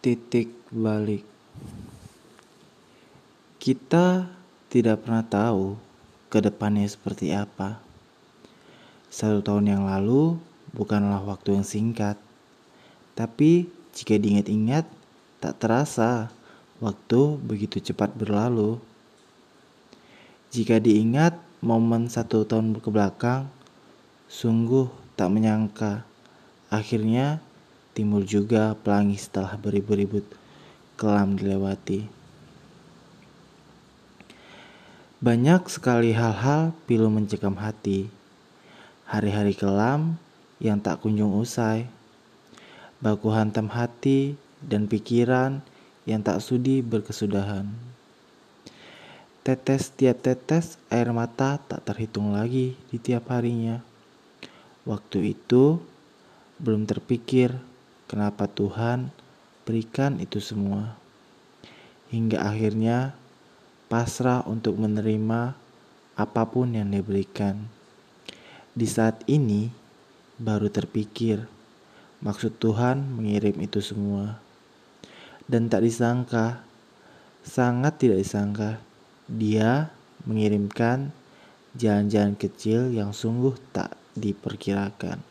Titik balik. Kita tidak pernah tahu ke depannya seperti apa. Satu tahun yang lalu bukanlah waktu yang singkat. Tapi jika diingat-ingat, tak terasa waktu begitu cepat berlalu. Jika diingat momen satu tahun ke belakang, sungguh tak menyangka akhirnya timbul juga pelangi setelah beribu-ribu kelam dilewati. Banyak sekali hal-hal pilu mencekam hati. Hari-hari kelam yang tak kunjung usai. Baku hantam hati dan pikiran yang tak sudi berkesudahan. Tetes tiap tetes air mata tak terhitung lagi di tiap harinya. Waktu itu belum terpikir kenapa Tuhan berikan itu semua. Hingga akhirnya pasrah untuk menerima apa pun yang diberikan. Di saat ini baru terpikir maksud Tuhan mengirim itu semua. Dan tak disangka, sangat tidak disangka, dia mengirimkan jalan-jalan kecil yang sungguh tak diperkirakan.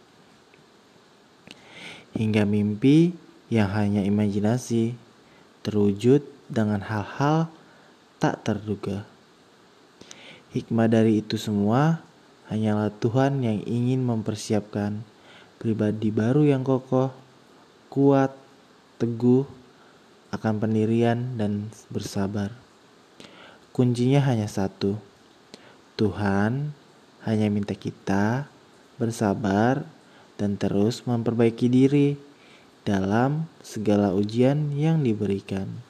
Hingga mimpi yang hanya imajinasi terwujud dengan hal-hal tak terduga. Hikmah dari itu semua hanyalah Tuhan yang ingin mempersiapkan pribadi baru yang kokoh, kuat, teguh, akan pendirian dan bersabar. Kuncinya hanya satu. Tuhan hanya minta kita bersabar dan terus memperbaiki diri dalam segala ujian yang diberikan.